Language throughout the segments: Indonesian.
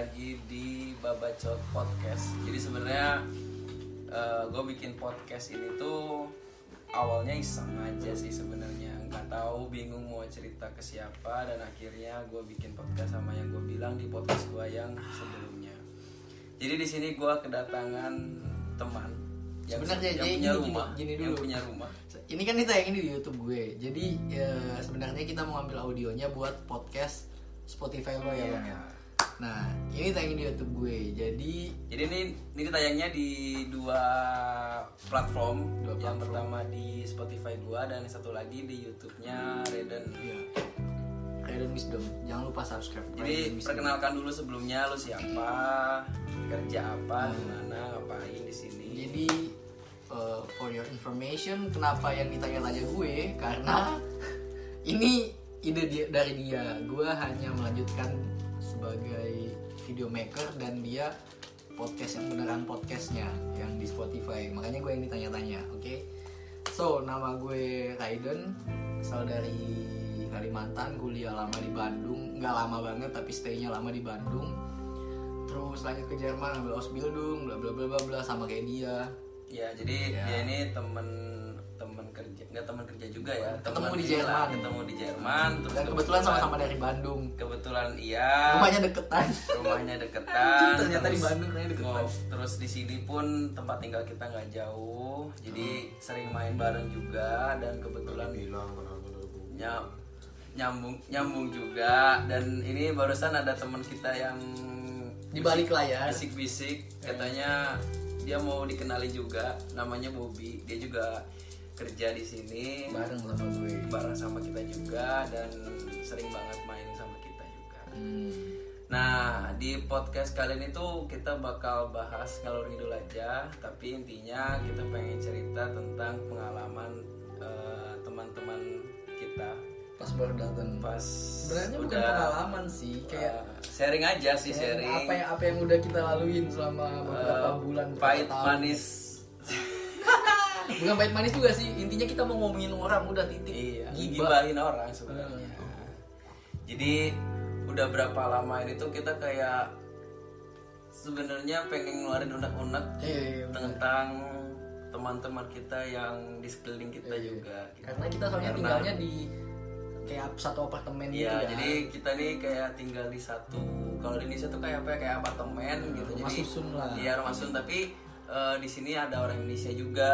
lagi di Babacot Podcast. Jadi sebenarnya gue bikin podcast ini tuh awalnya iseng aja sih sebenarnya nggak tahu bingung mau cerita ke siapa dan akhirnya gue bikin podcast sama yang gue bilang di podcast gue yang sebelumnya. Jadi di sini gue kedatangan teman yang, Sebenarnya yang jadi punya gini- rumah, gini yang dulu. punya rumah. Ini kan ditayangin di YouTube gue. Jadi ya, sebenarnya kita mau ambil audionya buat podcast Spotify lo ya, Iya. Bang ya. Nah, ini tayangin di YouTube gue. Jadi Jadi ini ini tayangnya di dua platform. Dua yang platform. pertama di Spotify gua dan yang satu lagi di YouTube-nya Reden. ya Raiden Wisdom. Jangan lupa subscribe. Jadi perkenalkan dulu sebelumnya lu siapa, kerja apa, Hmm. di mana, ngapain di sini. Jadi uh, for your information, kenapa yang ditanya-tanya gue? Karena ini ide dia, dari dia. Gue hanya melanjutkan sebagai video maker dan dia podcast yang beneran podcastnya yang di Spotify. Makanya gue yang ditanya-tanya, oke? So nama gue Raiden, asal dari Kalimantan, kuliah lama di Bandung, nggak lama banget tapi stay-nya lama di Bandung. Terus lanjut ke Jerman ambil Ausbildung, bla bla bla bla bla sama kayak dia. Ya, jadi Ya. dia ini temen kerja, nggak temen kerja juga ya. Ketemu temen di Jerman. Ketemu di Jerman. Terus Dan kebetulan sama-sama dari Bandung. Kebetulan iya. Rumahnya deketan. rumahnya deketan ternyata di terus- Bandung ternyata deketan. Oh, terus di sini pun tempat tinggal kita nggak jauh jadi sering main bareng juga dan kebetulan ny- nyambung nyambung juga dan ini barusan ada teman kita yang Di balik layar. bisik-bisik katanya dia mau dikenali juga namanya Bobby dia juga kerja di sini Bareng sama gue. bareng sama kita juga dan sering banget main sama kita juga Hmm. Nah, di podcast kali ini tuh kita bakal bahas ngalor ngidul aja, tapi intinya kita pengen cerita tentang pengalaman eh, teman-teman kita Pas baru datang. pas Sebenarnya bukan udah, pengalaman sih, kayak eh, sharing aja sih sharing. apa yang apa yang udah kita laluin selama beberapa eh, bulan pahit tahun. manis. Bukan pahit manis juga sih. Intinya kita mau ngomongin orang udah titik. iya, Gibah. gibahin orang sebenarnya. Hmm. Jadi udah berapa lama ini tuh kita kayak sebenarnya pengen ngeluarin unek-unek Iya, iya, iya, tentang teman-teman kita yang di sekeliling kita Iya. juga gitu. Karena kita soalnya Karena- tinggalnya di kayak satu apartemen gitu Iya, kan. jadi kita nih kayak tinggal di satu kalau di Indonesia tuh kayak apa ya kayak apartemen gitu. rumah Jadi susun lah. Iya, rumah susun tapi eh, di sini ada orang Indonesia juga,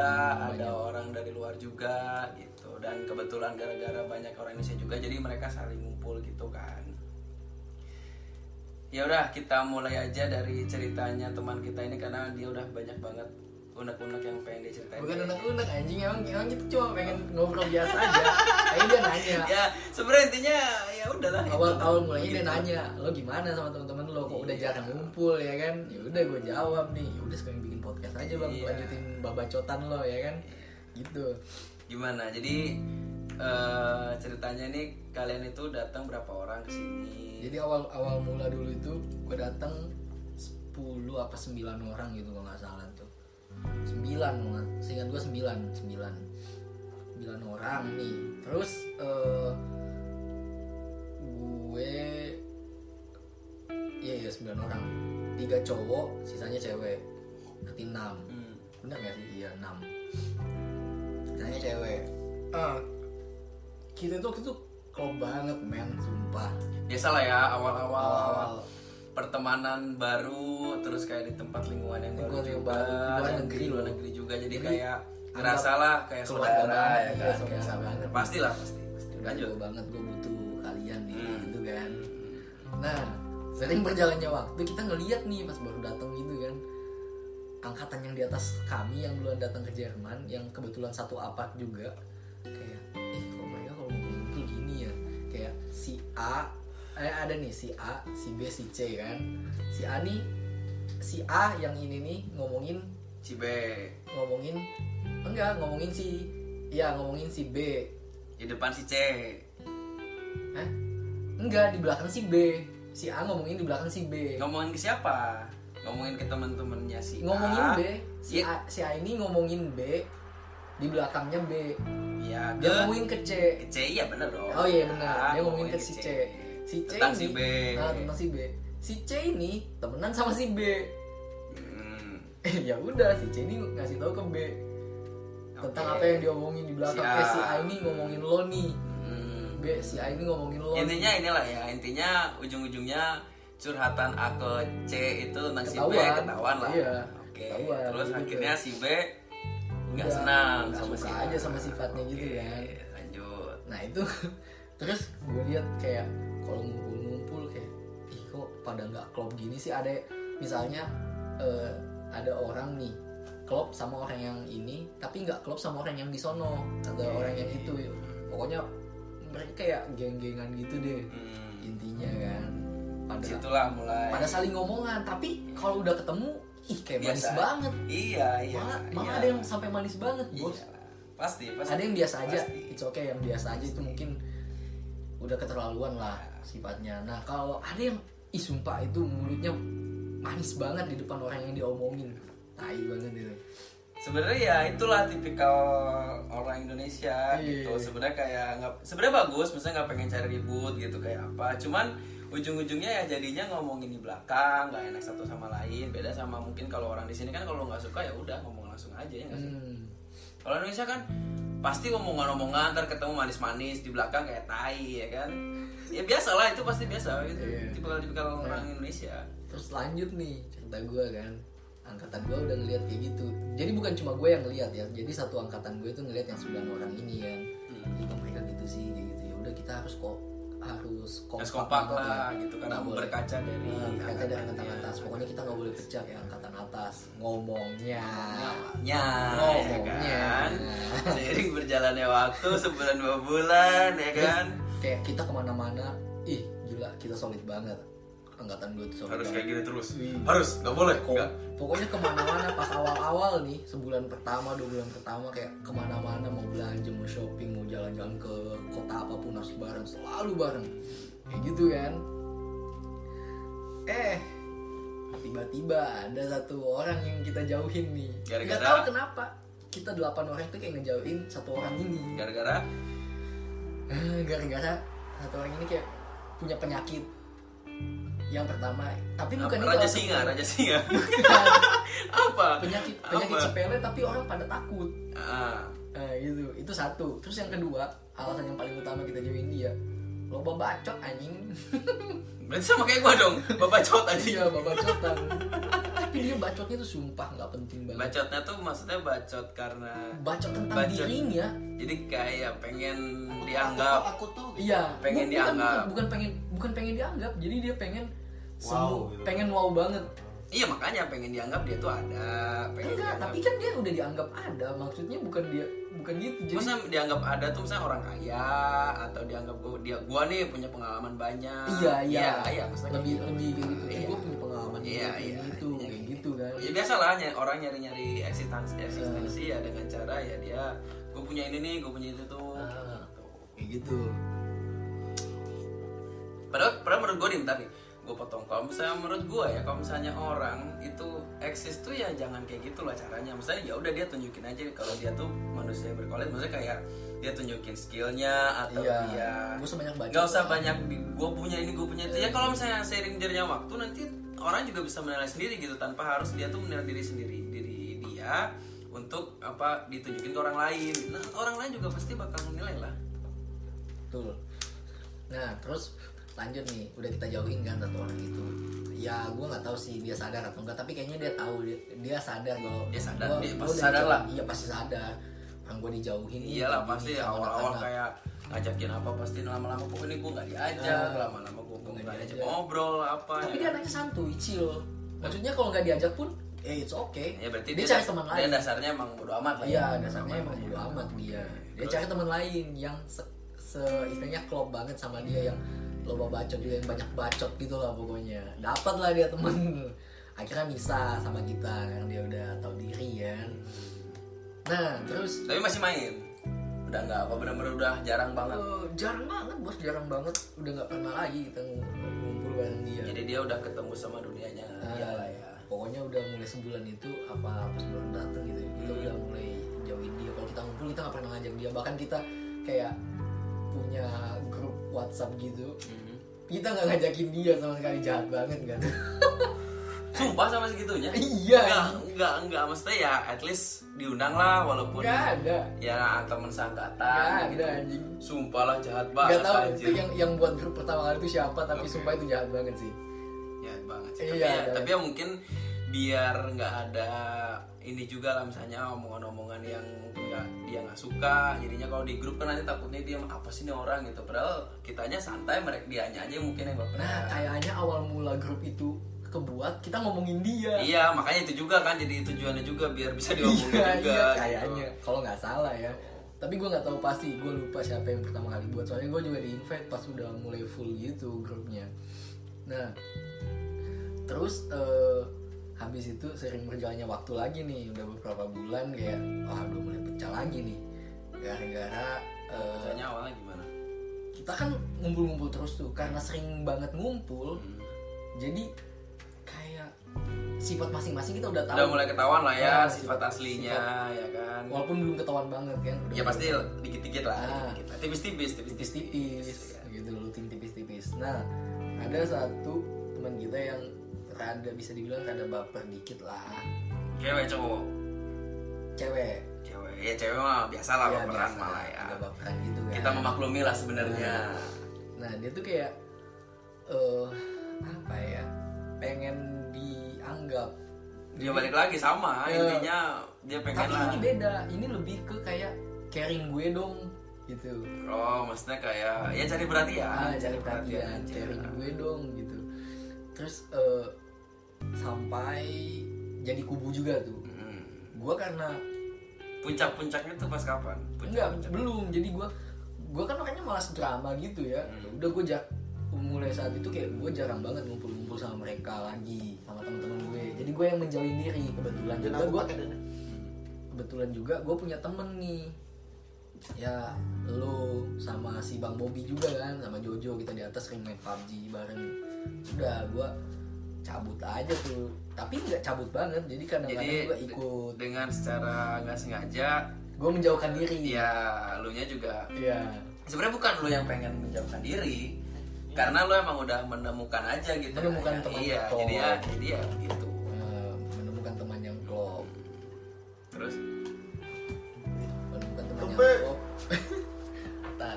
ada orang dari luar juga gitu. Dan kebetulan gara-gara banyak orang Indonesia juga jadi mereka saling ngumpul gitu kan. Ya udah, kita mulai aja dari ceritanya teman kita ini karena dia udah banyak banget unek-unek yang pengen diceritain. Bukan unek-unek anjing emang emang kita cuma pengen ngobrol biasa aja. Tapi dia nanya. ya sebenarnya intinya ya udahlah awal itu. tahun mulainya dia Gitu. nanya lo gimana sama teman-teman lo kok udah Iya. jarang ngumpul ya kan ya udah gue jawab nih ya udah sekarang bikin podcast aja bang Iya. lanjutin babacotan lo ya kan? Gitu. Gimana? Jadi eh, ceritanya nih kalian itu datang berapa orang ke sini? Jadi awal awal mula dulu itu gue datang 10 apa 9 orang gitu kalau nggak salah tuh. 9 banget seingat gue 9 9 9 orang nih. Terus eh, gue iya iya 9 orang. Tiga cowok sisanya cewek berarti 6 Hmm. bener gak sih? Iya 6 sisanya cewek. Ah, kita tuh itu klop banget men sumpah. Biasalah ya awal-awal Awal-awal. pertemanan baru terus kayak di tempat lingkungan yang baru juga luar negeri. luar negeri juga. Jadi, Jadi, kayak anggap ngerasa lah kayak saudara ya iya, kan? kayak saudara banget. pasti lah pasti pasti. Lanjut. jauh banget gue butuh kalian nih Hmm. gitu kan. Nah sering berjalannya waktu kita ngeliat nih pas baru datang gitu kan angkatan yang di atas kami yang duluan datang ke Jerman yang kebetulan satu apart juga kayak eh kok mereka kalau ngumpul gini ya kayak si A eh, ada nih si A si B si C kan si A nih si A yang ini nih ngomongin Cibe ngomongin enggak ngomongin si ya ngomongin si B di depan si C Hah? Enggak, di belakang si B. Si A ngomongin di belakang si B. ngomongin ke siapa ngomongin ke teman-temannya si Ngomongin A B. Si Iya. A, si A ini ngomongin B. Di belakangnya B. ya Dia ke ngomongin ke C. ke C iya bener dong Oh iya benar. Ah, Dia ngomongin ke si C. Si C tentang ini, si B Nah, tentang si B. si C ini temenan sama si B Hmm. ya udah si C ini ngasih tahu ke B tentang Oke. apa yang diomongin di belakang Si A. eh si A ini ngomongin lo nih Hmm. B si A ini ngomongin lo Intinya inilah ya, intinya ujung-ujungnya curhatan A ke C itu tentang si B Ketahuan. lah. Iya, Oke. ketahuan, Terus gitu. akhirnya si B nggak senang nggak sama suka si aja sama sifatnya gitu Oke, kan. Lanjut. nah itu terus gue lihat kayak kalau ngumpul-ngumpul kayak ih kok pada nggak klop gini sih ada misalnya eh, ada orang nih klop sama orang yang ini tapi nggak klop sama orang yang di sono atau Oke. orang yang itu pokoknya mereka kayak geng-gengan gitu deh Hmm. intinya kan pada Di situlah mulai. pada saling ngomongan tapi kalau udah ketemu ih kayak manis Biasa. banget Iya, iya. malah malah iya. ada yang sampai manis banget Iya. bos Pasti, pasti. ada yang biasa aja Pasti. it's okay yang biasa aja itu mungkin udah keterlaluan lah sifatnya nah kalau ada yang ih sumpah itu mulutnya manis banget di depan orang yang diomongin tai banget itu sebenarnya ya itulah tipikal orang Indonesia Iya. gitu sebenarnya kayak nggak sebenarnya bagus misalnya nggak pengen cari ribut gitu kayak apa cuman ujung-ujungnya ya jadinya ngomongin di belakang nggak enak satu sama lain. Beda sama mungkin kalau orang di sini kan kalau nggak suka ya udah ngomong langsung aja ya nggak sih? Hmm. kalau Indonesia kan pasti omongan-omongan ntar ketemu manis-manis di belakang kayak tai ya kan? Ya biasa lah itu pasti biasa gitu. Iya. tipikal-tipikal orang Indonesia. Terus lanjut nih cerita gue kan. Angkatan gue udah ngeliat kayak gitu. Jadi bukan cuma gue yang ngeliat ya jadi satu angkatan gue tuh ngeliat yang sembilan orang ini kan. Hmm. Mereka gitu sih kayak gitu. Ya udah kita harus kok harus kompak banget lah gitu karena boleh. berkaca dari Nah, berkaca dari angkatan atas. Pokoknya kita nggak boleh pecah kayak angkatan atas. Ngomongnya. Namanya, Ngomongnya. ya kan? Seiring berjalannya waktu sebulan dua bulan ya kan? kayak kita ke mana-mana ih gila kita solid banget angkatan gue tuh harus kayak gini terus. Wih. harus nggak boleh Kok- nggak. pokoknya ke mana-mana pas awal-awal nih sebulan pertama dua bulan pertama kayak ke mana-mana mau belanja mau shopping mau jalan-jalan ke kota apa pun harus bareng selalu bareng. Kayak gitu kan. Eh tiba-tiba ada satu orang yang kita jauhin nih. Nggak tahu kenapa. Kita delapan orang tuh kayak ngejauhin satu orang ini. Gara-gara? Eh, gara-gara satu orang ini kayak punya penyakit yang pertama tapi bukan itu raja singa raja singa. Apa? Penyakit penyakit Apa? sepele tapi orang pada takut. Ah, nah, gitu. Itu satu. Terus yang kedua alasan yang paling utama kita jauhin dia loba bacot anjing. Berarti sama kayak gua dong. Bapak cot aja iya bacotan tapi dia bacotnya tuh sumpah nggak penting banget. Bacotnya tuh maksudnya bacot karena bacot tentang Bacot. dirinya. Jadi kayak pengen dianggap. aku tuh iya. Pengen bukan, dianggap. bukan, bukan pengen bukan pengen dianggap. Jadi dia pengen Wow, gitu. pengen wow banget iya makanya pengen dianggap dia tuh ada pengen enggak dianggap- tapi kan dia udah dianggap ada maksudnya bukan dia bukan gitu jadi Maksudnya dianggap ada tuh misalnya orang kaya atau dianggap gua dia gua nih punya pengalaman banyak. iya iya iya maksudnya lebih gitu. lebih kayak gitu Iya. eh, gue punya pengalaman Iya, iya, ini itu intinya kayak kayak gitu kan Ya biasa lah orang nyari-nyari eksistensi eksistensi ya dengan cara ya dia gue punya ini nih, gue punya itu tuh. Gitu. kayak gitu Padahal, padahal menurut gue nih tapi gue potong. Kalau misalnya menurut gue ya kalau misalnya orang itu eksis tuh ya jangan kayak gitu lah caranya. Misalnya ya udah dia tunjukin aja kalau dia tuh manusia yang berkualitas. Maksudnya kayak dia tunjukin skillnya atau iya. dia gue sebanyak baca nggak usah banyak gue punya ini gue punya itu. Ya kalau misalnya seiring jalannya waktu nanti orang juga bisa menilai sendiri gitu tanpa harus dia tuh menilai diri sendiri diri dia untuk apa ditunjukin ke orang lain. Nah orang lain juga pasti bakal menilai lah. Betul. Nah terus lanjut nih udah kita jauhin kan satu orang itu ya gue nggak tahu sih dia sadar atau enggak tapi kayaknya dia tahu dia, dia sadar kalau Dia sadar, gua- dia gua pasti sadar lah. iya pasti sadar orang gue dijauhin iyalah kayak pasti awal-awal kayak ngajakin apa pasti lama-lama pokoknya gue nggak diajak Ah, lama-lama gue nggak diajak ngobrol apa tapi ya. dia anaknya santuy chill maksudnya kalau nggak diajak pun eh it's okay ya berarti dia, dia, cari teman dia lain dasarnya emang bodo amat lah iya ya. dasarnya emang bodo ya. amat dia dia Terus? cari teman lain yang se, se- istilahnya klop banget sama dia yang loba bacot juga yang banyak bacot gitu lah pokoknya. Dapat lah dia temen. Akhirnya bisa sama kita karena dia udah tahu diri kan. Nah terus tapi masih main? Udah nggak apa benar-benar udah jarang banget? Eh, jarang banget bos. Jarang banget. Udah nggak pernah lagi kita ngumpul bareng dia. Jadi dia udah ketemu sama dunianya. Ah, dia lah ya. pokoknya udah mulai sebulan itu apa pas bulan datang gitu kita Hmm. udah mulai jauhin dia. Kalau kita ngumpul kita nggak pernah ngajak dia. Bahkan kita kayak punya grup WhatsApp gitu. Mhm. kita nggak ngajakin dia sama sekali jahat banget kan? Sumpah sama segitunya? Iya. Enggak enggak enggak maksudnya ya at least diundang lah walaupun nggak ada. ya temen sangkatan nggak gitu. ada anjing. Sumpah lah jahat nggak banget tahu anjir itu yang yang buat grup pertama kali itu siapa tapi Oke. sumpah itu jahat banget sih. Jahat banget sih. Iya, tapi, ya, ada. tapi ya mungkin biar nggak ada ini juga lah misalnya omongan-omongan yang nggak dia nggak suka. Jadinya kalau di grup kan nanti takutnya dia apa sih nih orang? Gitu. Padahal kitanya santai mereka dianya aja mungkin yang baper. Nah kayaknya awal mula grup itu kebuat kita ngomongin dia. Iya makanya itu juga kan jadi tujuannya juga biar bisa diomongin iya, juga iya gitu. kayaknya. Kalau nggak salah ya. Tapi gue nggak tahu pasti gue lupa siapa yang pertama kali buat. Soalnya gue juga di invite pas udah mulai full gitu grupnya. Nah terus eh, habis itu sering berjalannya waktu lagi nih udah beberapa bulan kayak wah udah mulai pecah lagi nih. Gara-gara eh, Biasanya awalnya gimana? kita kan ngumpul-ngumpul terus tuh karena sering banget ngumpul Hmm. jadi kayak sifat masing-masing kita udah tahu. Udah mulai ketahuan lah ya Nah, sifat sifat- aslinya ya kan? Walaupun belum ketahuan banget kan udah ya pasti dikit-dikit lah Ah. lah. tipis-tipis tipis-tipis tipis-tipis gitu lutin tipis-tipis. Nah ada satu teman kita yang rada bisa dibilang rada baper dikit lah. Cewek cowok? Cewek. Cewek ya cewek mah biasa lah Ya, baperan biasa, malah ya. agak baperan gitu kan. Kita memaklumi lah sebenarnya. Nah dia tuh kayak eh apa ya pengen dianggap. Dia balik lagi sama Ya. intinya dia pengen tapi lah. ini beda ini lebih ke kayak caring gue dong gitu. Oh maksudnya kayak ya cari perhatian ah cari perhatian aja. caring gue dong gitu. Terus eh, sampai jadi kubu juga tuh. Hmm. gue karena puncak-puncaknya tuh pas kapan? Enggak Puncak-puncak. belum. Jadi gue gue kan makanya malas drama gitu ya. Hmm. udah gue jak mulai saat itu kayak gue jarang banget ngumpul-ngumpul sama mereka lagi sama teman-teman gue. Jadi gue yang menjauhin diri kebetulan juga. gue kebetulan juga gue punya temen nih. Ya lo sama si bang Bobby juga kan sama Jojo kita di atas sering main PUBG bareng. Udah gue cabut aja tuh. Tapi nggak cabut banget jadi kadang-kadang jadi gue ikut. dengan secara nggak sengaja gue menjauhkan diri. ya lu nya juga Iya. sebenarnya bukan lu yang pengen menjauhkan diri karena lu emang udah menemukan aja gitu Menemukan Ya, teman iya jadi ya jadi ya gitu. Eh, menemukan teman yang klop terus? Menemukan teman yang klop nah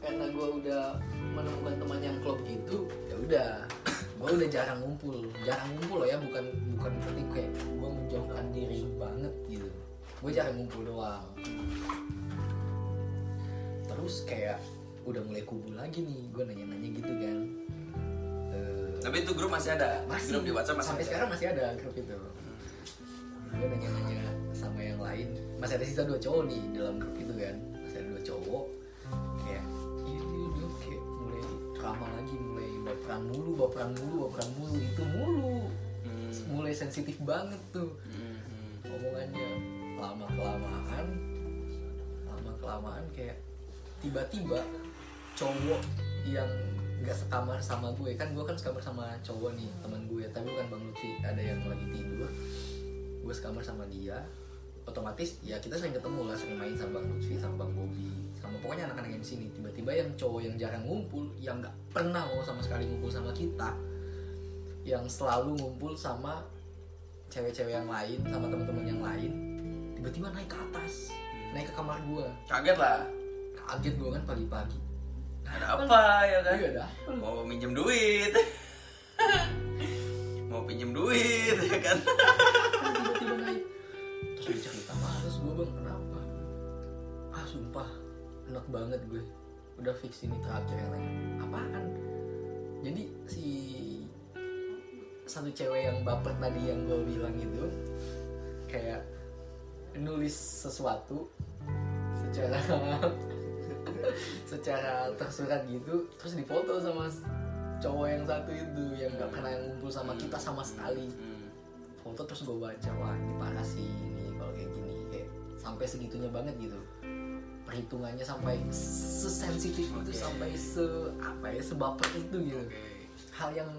karena gue udah menemukan teman yang klop gitu ya udah gue udah jarang ngumpul jarang ngumpul loh ya bukan bukan berarti kayak gue menjauhkan diri banget gitu. Gue jarang ngumpul doang. Terus kayak udah mulai kubu lagi nih gue nanya-nanya gitu kan. Eh, tapi itu grup masih ada? Masih. Grup di WhatsApp masih sampai ada. sekarang masih ada grup itu. Gue nanya-nanya sama yang lain. Masih ada sisa dua cowok nih dalam grup itu kan. Masih ada dua cowok. Kayak ini dia kayak mulai drama lagi mulai baperan mulu baperan mulu baperan mulu itu mulu. Hmm. mulai sensitif banget tuh. Hmm, omongannya. Lama kelamaan lama kelamaan kayak tiba-tiba cowok yang nggak sekamar sama gue kan gue kan sekamar sama cowok nih teman gue tapi bukan bang Lutfi ada yang lagi tidur gue sekamar sama dia otomatis ya kita sering ketemu lah sering main sama bang Lutfi sama bang Bobi sama pokoknya anak-anak yang di sini. Tiba-tiba yang cowok yang jarang ngumpul yang nggak pernah mau sama sekali ngumpul sama kita yang selalu ngumpul sama cewek-cewek yang lain sama teman-teman yang lain tiba-tiba naik ke atas naik ke kamar gue kaget lah. Kaget gue kan pagi-pagi. Ada apa ya kan? Iya dah. Mau minjem duit. Mau pinjem duit ya kan? Tiba-tiba naik. Terus enak banget gue. Udah fix ini yang lain. Apaan? Jadi si satu cewek yang baper tadi yang gue bilang itu kayak nulis sesuatu secara secara tersurat gitu terus difoto sama cowok yang satu itu yang gak pernah ngumpul sama kita sama sekali. Hmm. foto terus gue baca wah ini parah sih ini kalau kayak gini. Kayak sampai segitunya banget gitu perhitungannya sampai sesensitif itu Oke. sampai se apa ya sebaper itu gitu. Oke. Hal yang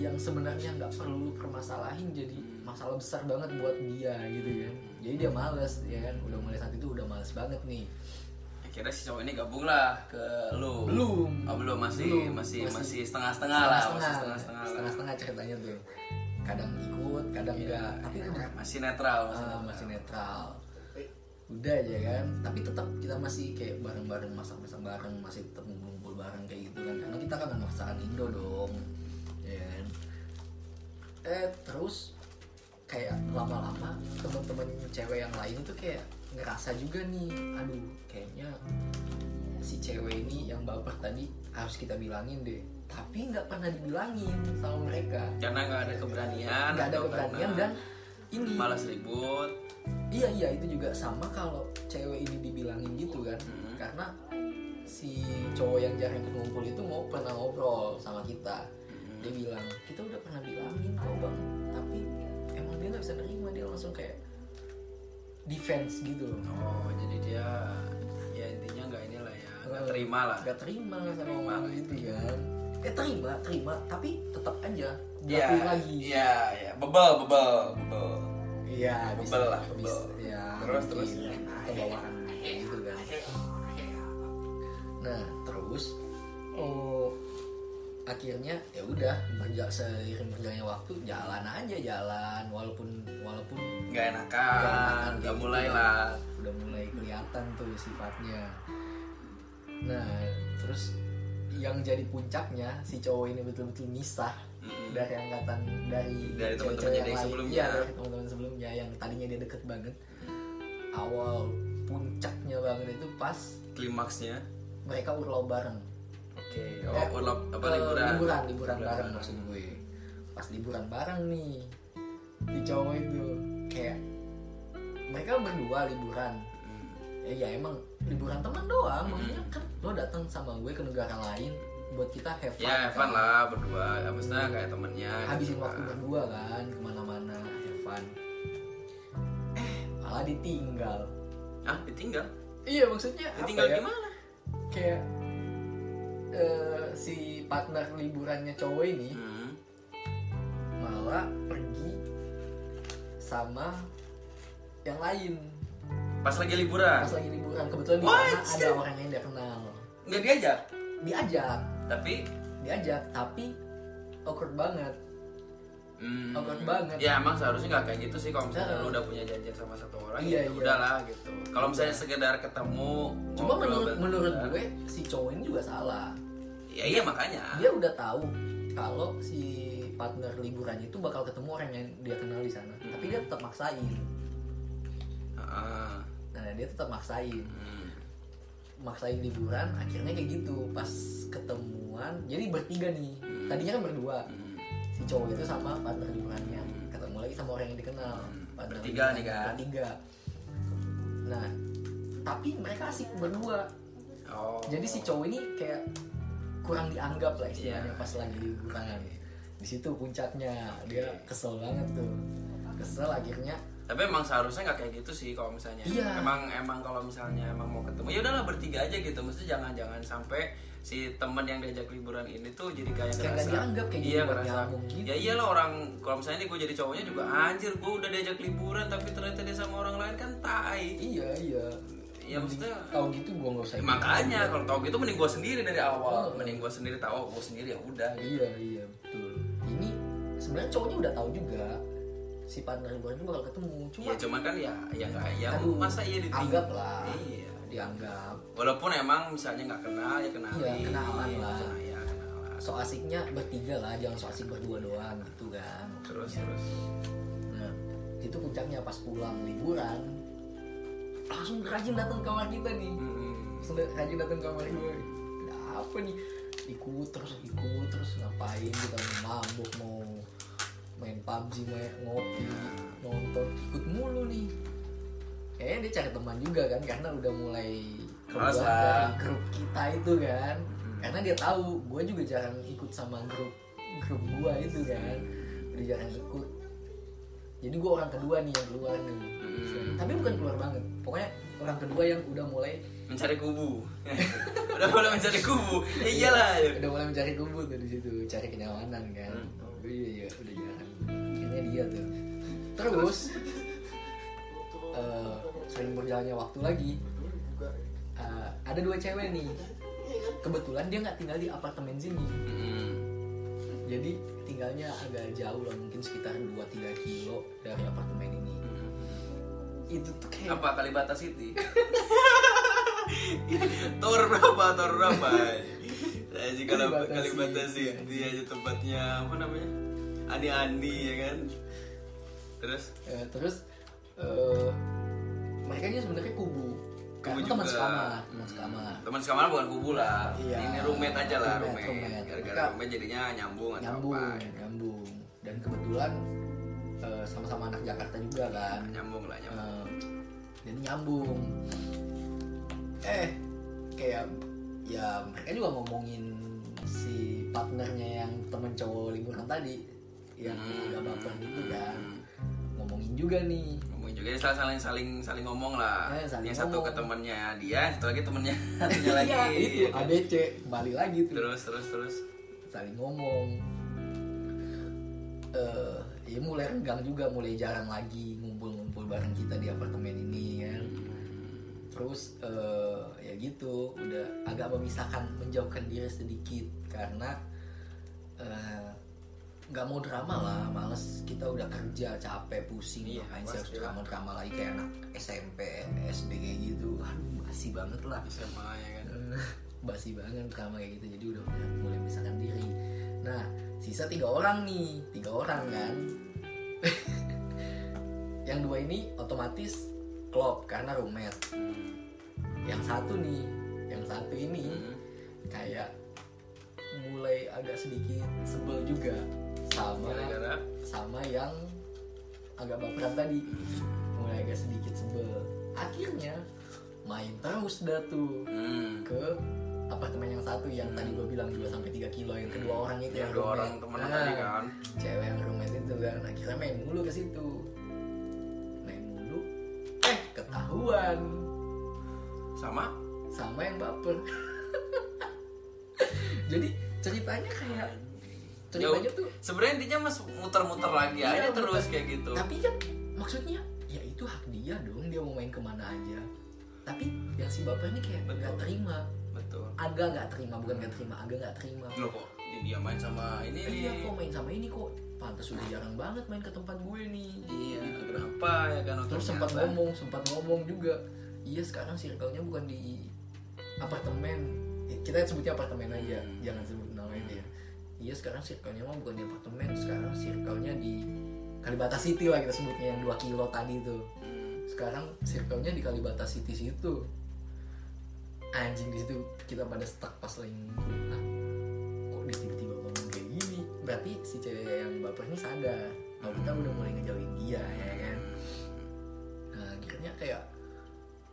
yang sebenarnya nggak perlu lu permasalahin jadi masalah besar banget buat dia gitu kan jadi dia males ya kan? Udah mulai saat itu udah males banget nih. Ya, akhirnya si cowok ini gabung lah ke lu. Belum. oh, belum masih Belum. masih Masih- masih setengah-setengah lah masih setengah-setengah. lah. Setengah-setengah ceritanya tuh. Kadang ikut kadang enggak tapi udah. Masih netral masih ah, netral. masih netral udah aja kan tapi tetap kita masih kayak bareng-bareng masak-masak bareng masih tetap ngumpul bareng kayak gitu kan. Karena kita kan masakan Indo dong ya kan? eh terus kayak lama-lama teman-teman cewek yang lain itu kayak ngerasa juga nih aduh kayaknya si cewek ini yang baper tadi harus kita bilangin deh. Tapi nggak pernah dibilangin sama mereka. Karena nggak ada keberanian nggak ada atau keberanian dan ini malas ribut iya iya itu juga sama kalau cewek ini dibilangin gitu kan Hmm. karena si cowok yang jarang ikut ngumpul itu mau pernah ngobrol sama kita Hmm. dia bilang kita udah pernah bilangin kok bang tapi emang dia nggak bisa nerima dia langsung kayak defense gitu loh oh jadi dia ya intinya nggak inilah ya nggak terima lah nggak terima sama Terima omongan lah. gitu kan eh terima terima tapi tetap aja Iya, jatuh lagi iya, iya, bebel, bebel, bebel. Iya bisa lah, bebel. ya Terus, terus. kebawaan kayak gitu kan nah terus oh akhirnya ya udah berja seiring berjalannya waktu jalan aja jalan walaupun walaupun Nggak enakan, enakan nggak mulai gitu. lah. udah mulai kelihatan tuh sifatnya nah terus yang jadi puncaknya si cowok ini betul-betul misah Mm. dari angkatan dari Dari teman-temannya yang dari lain. sebelumnya. Dari teman-teman sebelumnya yang tadinya dia deket banget awal puncaknya banget itu pas Klimaksnya, mereka urlaub bareng oke. Ya, Oh, urlaub apa eh, liburan? liburan liburan bareng maksud gue pas liburan bareng nih si cowok itu kayak mereka berdua liburan Mm. ya, ya emang liburan teman doang maksudnya kan lo datang sama gue ke negara lain buat kita have fun, Ya, kan? Evan lah berdua. Ya, maksudnya kayak temennya. habisin gitu waktu kan. berdua kan ke mana-mana have fun eh malah ditinggal Ah, ditinggal? iya maksudnya Ditinggal ya? gimana? kayak eh, si partner liburannya cowok ini Hmm. malah pergi sama yang lain Pas lagi liburan. pas lagi liburan kebetulan di sana ada orang yang dia kenal Nggak diajak. diajak Tapi diajak tapi awkward banget Hmm. Awkward banget. Ya emang seharusnya nggak kayak gitu sih kalau misalnya Nah. lu udah punya janjian sama satu orang Iya, ya iya. udahlah gitu. Kalau misalnya sekedar ketemu cuma ngobrol menurut bentar. menurut gue si cowok ini juga salah Ya iya makanya. dia udah tahu kalau si partner liburannya itu bakal ketemu orang yang dia kenal di sana tapi dia tetap maksain Ah, nah dia tetap maksain hmm. Maksain liburan akhirnya kayak gitu. Pas ketemuan jadi bertiga nih. Tadinya kan berdua. Hmm. si cowok itu sama partner liburannya. Ketemu lagi sama orang yang dikenal. Partner Bertiga nih kan? bertiga. Nah tapi mereka asik berdua. Oh. jadi si cowok ini kayak kurang dianggap lah istilahnya Iya. pas lagi liburan. Di situ puncaknya. Dia kesel banget tuh. Kesel akhirnya Tapi emang seharusnya nggak kayak gitu sih kalau misalnya. Iya. Emang emang kalau misalnya emang mau ketemu ya udahlah bertiga aja gitu. Mesti jangan jangan sampai si temen yang diajak liburan ini tuh jadi kayak ngerasa dianggap, kayak iya ngerasa gitu. ya iyalah orang kalau misalnya nih gue jadi cowoknya juga anjir gue udah diajak liburan tapi ternyata dia sama orang lain kan tai iya iya ya maksudnya kalau gitu gua nggak usah ikut makanya kalau tau gitu mending gue sendiri dari awal Oh. mending gue sendiri tahu gue sendiri ya udah gitu. iya iya betul ini sebenarnya cowoknya udah tahu juga si partner liburan itu bakal ketemu. Cuma Iya cuman kan ya ya nggak ya Aduh, masa iya ditinggal. anggap lah iya. dianggap. Walaupun emang misalnya nggak kenal ya kenalin Iya, kenalan lah. ya kenalan. So asiknya bertiga lah jangan so asik berdua doang gitu kan. Terus terus. Nah itu puncaknya pas pulang liburan langsung rajin datang ke kamar kita nih. Mm-mm. langsung rajin datang ke kamar gue ada apa nih? Ikut terus ikut terus ngapain kita mau mabuk mau main PUBG main ngopi nonton ikut mulu nih. Kayaknya dia cari teman juga kan karena udah mulai keluar dari grup kita itu kan. Karena dia tahu gue juga jarang ikut sama grup grup gue itu kan. Udah jarang ikut. Jadi gue orang kedua nih yang keluar nih. Mm. tapi bukan keluar banget. Pokoknya orang kedua yang udah mulai mencari kubu. Udah mulai mencari kubu. Ya iyalah. Udah mulai mencari kubu tuh di situ cari kenyamanan kan. Hmm. oh, iya iya udah jarang akhirnya dia tuh. Terus eh, sering berjalannya waktu lagi uh, ada dua cewek nih. Kebetulan dia nggak tinggal di apartemen sini. Mm-mm. jadi tinggalnya agak jauh lah mungkin sekitar 2-3 kilo dari apartemen ini. Itu tuh kayak apa Kalibata City? Tor berapa tor berapa? Aja kalau Kalibata City aja tempatnya apa namanya Andi Andi ya kan? Terus? Ya, terus eh, mereka ini sebenarnya kubu. Kubu teman juga. sekamar teman sekamar. Teman sekamar bukan kubu lah. Iya. ini roommate aja lah Roommate, roommate, gara-gara roommate jadinya nyambung atau nyambung apa nyambung. Dan kebetulan eh, sama-sama anak Jakarta juga kan. Nyambung lah nyambung. Eh, jadi nyambung. Eh kayak ya mereka juga ngomongin si partnernya yang temen cowok liburan tadi yang Hmm. agak baper gitu kan. Ngomongin juga nih. Ngomongin juga ya, saling saling saling saling ngomong lah. Eh, saling yang satu ngomong. ke temennya dia satu lagi temennya. Satunya lagi. Iya, itu ya kan? ABC kembali lagi tuh. Terus terus terus. Saling ngomong. Eh ya mulai renggang juga mulai jarang lagi ngumpul-ngumpul bareng kita di apartemen ini kan terus eh, ya gitu udah agak memisahkan menjauhkan diri sedikit karena eh, nggak mau drama lah males. Kita udah kerja capek pusing Iya, ngapain sih harus drama drama lagi kayak anak SMP SD kayak gitu. Aduh basi banget lah. SMA ya kan? Basi banget drama kayak gitu. Jadi udah mulai, memisahkan diri. Nah sisa tiga orang nih. Tiga orang kan? Yang dua ini otomatis klop karena roommate. Yang satu nih yang satu ini Hmm. kayak mulai agak sedikit sebel juga sama gara-gara? sama yang agak baperan tadi. Mulai agak sedikit sebel. Akhirnya main terus dah tuh hmm. ke apartemen yang satu yang tadi gue bilang 2 sampai 3 kilo yang kedua orang itu yang dua orang teman Nah, tadi kan. cewek yang roommate itu kan. Akhirnya main mulu ke situ. Main mulu. Eh ketahuan. Sama? Sama yang baper. Jadi ceritanya kayak ceritanya tuh sebenarnya intinya mas muter-muter lagi Iya, aja terus muter. kayak gitu. Tapi kan maksudnya ya itu hak dia dong dia mau main ke mana aja. Tapi yang si baper ini kayak nggak terima. Betul. Agak nggak terima bukan nggak terima agak nggak terima. Lo kok dia main sama ini iya kok main sama ini kok. Pantas udah jarang banget main ke tempat gue nih. Iya kenapa ya kan terus sempat ngomong sempat ngomong juga. Iya sekarang circle-nya bukan di apartemen. Kita sebutnya apartemen aja Hmm. jangan sebut iya sekarang circle-nya mah bukan di apartemen sekarang circle-nya di Kalibata City lah kita sebutnya yang 2 kilo tadi tuh. Sekarang circle-nya di Kalibata City situ. Anjing di situ kita pada stuck pas lagi ngumpul. Nah, kok dia tiba-tiba ngomong kayak gini? Berarti si cewek yang baper ini sadar. Kalau kita udah mulai ngejauhin dia ya kan? Nah akhirnya kayak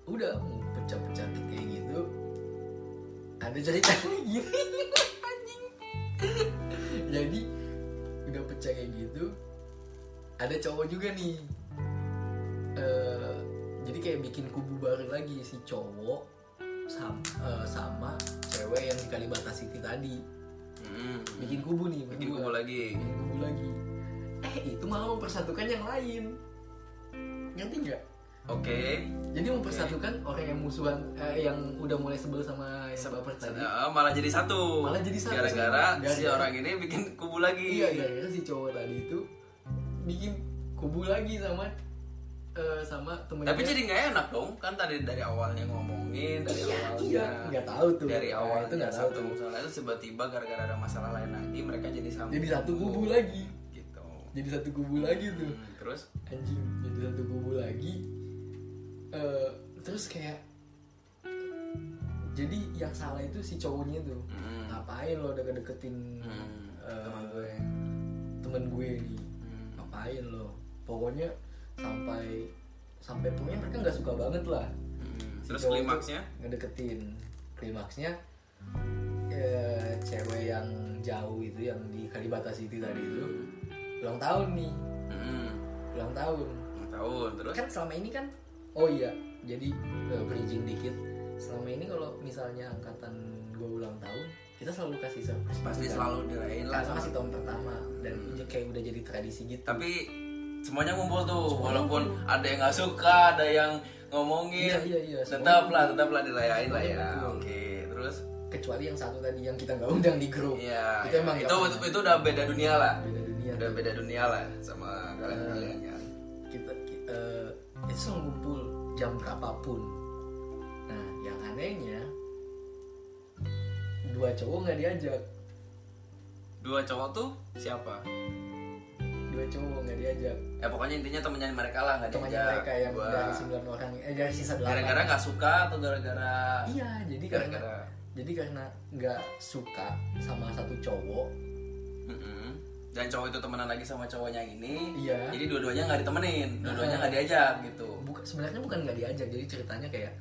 udah mau pecah-pecah kayak gitu ada cerita gini jadi udah pecah kayak gitu. Ada cowok juga nih. Eh, jadi kayak bikin kubu baru lagi si cowok sama, sama cewek yang di Kalibata City tadi. Hmm. bikin kubu nih bikin kubu lagi. Bikin kubu lagi. Eh itu malah mempersatukan yang lain. Ngerti nggak oke. Jadi mempersatukan orang yang musuhan eh, yang udah mulai sebel sama yang baper tadi. Eh, malah jadi satu. Malah jadi satu. gara-gara si orang ini bikin kubu lagi. Iya gara-gara si cowok tadi itu bikin kubu lagi sama eh, sama temennya. Tapi jadi nggak enak dong kan tadi dari awalnya ngomongin dari iya awalnya iya. Nggak tahu tuh. dari Nah, awal itu nggak tahu tuh. Masalah itu tiba-tiba gara-gara ada masalah lain lagi mereka jadi sama. Jadi satu kubu lagi. Gitu. Jadi satu kubu lagi tuh. Hmm, terus? Anjing jadi satu kubu lagi Eh, terus kayak jadi yang salah itu si cowoknya tuh. Hmm, ngapain lo udah deketin hmm, eh, teman gue. temen gue? Nih Hmm, ngapain lo? Pokoknya sampai sampai pokoknya mereka nggak suka banget lah. Hmm. Si terus klimaksnya? tuh ngedeketin. Klimaksnya eh, cewek yang jauh itu yang di Kalibata City tadi itu. Ulang tahun nih. Hmm, ulang tahun. Ulang tahun terus? Kan selama ini kan oh iya jadi eh, bridging dikit selama ini kalau misalnya angkatan gue ulang tahun kita selalu kasih surprise pasti kan. selalu dirayain lah karena sama masih tahun pertama dan kayak udah jadi tradisi gitu tapi semuanya ngumpul tuh Semuanya walaupun ngumpul. ada yang nggak suka ada yang ngomongin Iya, iya, iya. tetap lah tetap lah dirayain lah ya oke terus kecuali yang satu tadi yang kita nggak undang di grup Iya, itu iya. emang itu, itu itu udah beda dunia lah. beda dunia Udah beda dunia lah sama kalian-kalian kan. kita, kita itu selalu ngumpul jam berapapun nah yang anehnya dua cowok nggak diajak Dua cowok tuh siapa? dua cowok nggak diajak Ya pokoknya intinya temennya mereka lah nggak temannya diajak. mereka yang Gua- dari sembilan orang eh dari sisa delapan Gara-gara nggak suka atau gara-gara iya jadi karena gara-gara jadi karena nggak suka sama satu cowok Mm-mm. Dan cowok itu temenan lagi sama cowoknya yang ini. Iya. Jadi dua-duanya nggak ditemenin, dua-duanya Nah. nggak diajak gitu. bukan sebenarnya bukan nggak diajak jadi ceritanya kayak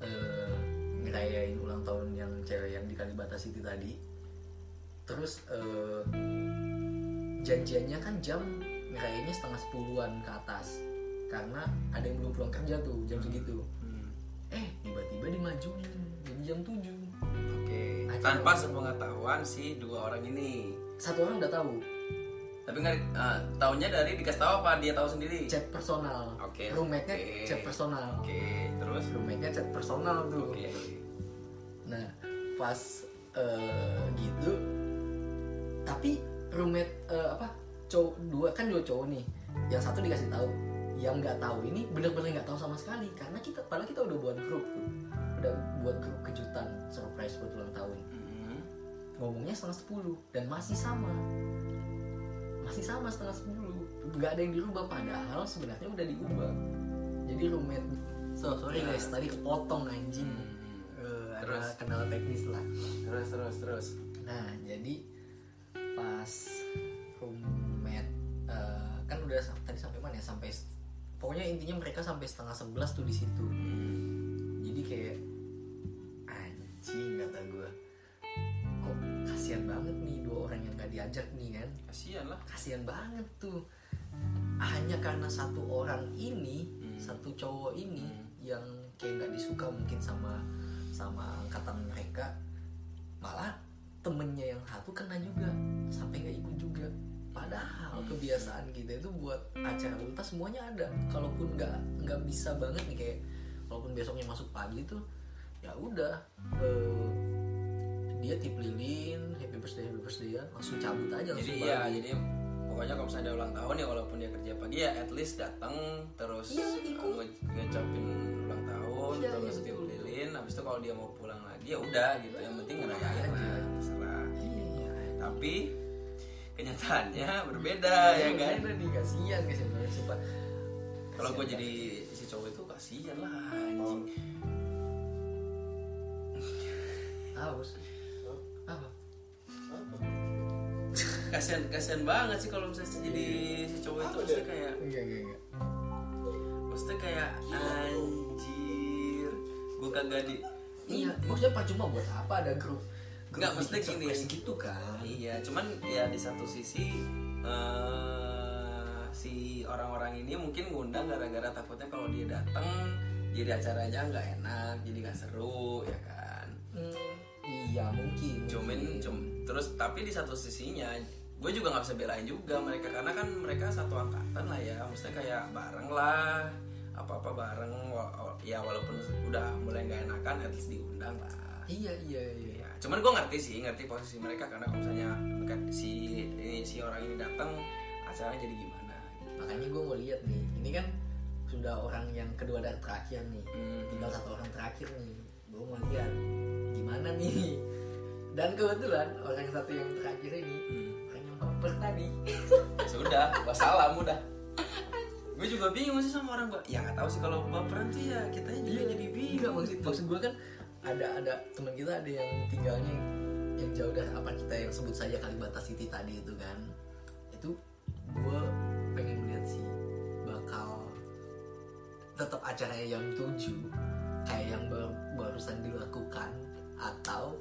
eh, ngerayain ulang tahun yang cewek yang di Kalibata City tadi terus eh, janjiannya kan jam ngerayainnya setengah sepuluhan ke atas karena ada yang belum pulang kerja tuh jam segitu Hmm. eh tiba-tiba dimajuin jadi jam 7 Oke. Acara Tanpa sepengetahuan si dua orang ini. satu orang udah tahu Tapi nggak uh, tahunya dari dikasih tahu apa dia tahu sendiri. chat personal Oke, roommate-nya oke. chat personal Oke, terus roommate-nya chat personal tuh Oke. Nah, pas eh, gitu, tapi roommate eh, apa cowok dua kan dua cowok nih, yang satu dikasih tahu, yang nggak tahu ini bener-bener nggak tahu sama sekali karena kita padahal kita udah buat grup tuh, udah buat grup kejutan surprise buat ulang tahun. Mm-mm. Ngomongnya setengah sepuluh dan masih sama, masih sama setengah sepuluh, nggak ada yang dirubah padahal sebenarnya udah diubah. Jadi roommate, so sorry guys tadi kepotong anjing. Hmm. Ada Terus? kendala teknis lah. Terus terus terus. Nah, jadi pas roommate eh, kan udah tadi sampai mana ya? Sampai pokoknya intinya mereka sampai setengah sebelas tuh di situ. Jadi kayak anjing kata gue. Kasihan banget nih dua orang yang gak diajak nih kan? Kasihan lah. Kasihan banget tuh. Hanya karena satu orang ini, Hmm. satu cowok ini Hmm. yang kayak nggak disuka mungkin sama sama angkatan mereka, malah temennya yang satu kena juga sampai nggak ikut juga. Padahal kebiasaan kita itu buat acara ulta semuanya ada. Kalaupun nggak nggak bisa banget nih kayak, walaupun besoknya masuk pagi tuh, ya udah eh, dia tip lilin, happy birthday happy birthday langsung cabut aja langsung Jadi ya jadi pokoknya kalau misalnya ada ulang tahun ya walaupun dia kerja pagi ya at least datang terus Iya, ikut. uh, nge- ngecapin ulang tahun Iya, terus iya, tiup betul. lilin habis itu kalau dia mau pulang lagi ya udah gitu yang penting ngerayain aja. lah terserah Iya. tapi kenyataannya berbeda ya kan Beda nih kasihan kasihan banget sumpah. kalau gue jadi si cowok itu kasihan lah anjing. Haus. Kasihan kasihan banget sih kalau misalnya jadi si cowok itu maksudnya kayak Enggak enggak enggak. maksudnya kayak anjir gue kagak di Iya, maksudnya percuma buat apa ada grup? grup Nggak, maksudnya bikin gini. surprise gitu kan. Iya, cuman ya di satu sisi eh, si orang-orang ini mungkin ngundang gara-gara takutnya kalau dia datang jadi acaranya nggak enak, jadi nggak seru ya kan. Hmm, iya mungkin. Cuman, cum, terus tapi di satu sisinya gue juga nggak bisa belain juga mereka karena kan mereka satu angkatan lah ya, maksudnya kayak bareng lah apa-apa bareng ya walaupun udah mulai nggak enakan at least diundang lah Iya iya iya. Iya, cuman gue ngerti sih, ngerti posisi mereka karena kalau misalnya si ini si orang ini datang acaranya jadi gimana? gitu. Makanya gue mau lihat nih. Ini kan sudah orang yang kedua dari terakhir nih. Hmm. Tinggal satu orang terakhir nih. Gue mau lihat gimana nih. Dan kebetulan orang satu yang terakhir ini Hmm. Yang baper tadi. Sudah, wassalam udah. Gue juga bingung sih sama orang gue. Ya nggak tahu sih kalau baperan tuh ya kitanya juga jadi Enggak bingung maksud, gitu. maksud gue kan ada ada teman kita ada yang tinggalnya yang, yang jauh dari apa kita yang sebut saja Kalibata City tadi itu kan itu gue pengen lihat sih bakal tetap acaranya jam 7 kayak yang baru, barusan dilakukan atau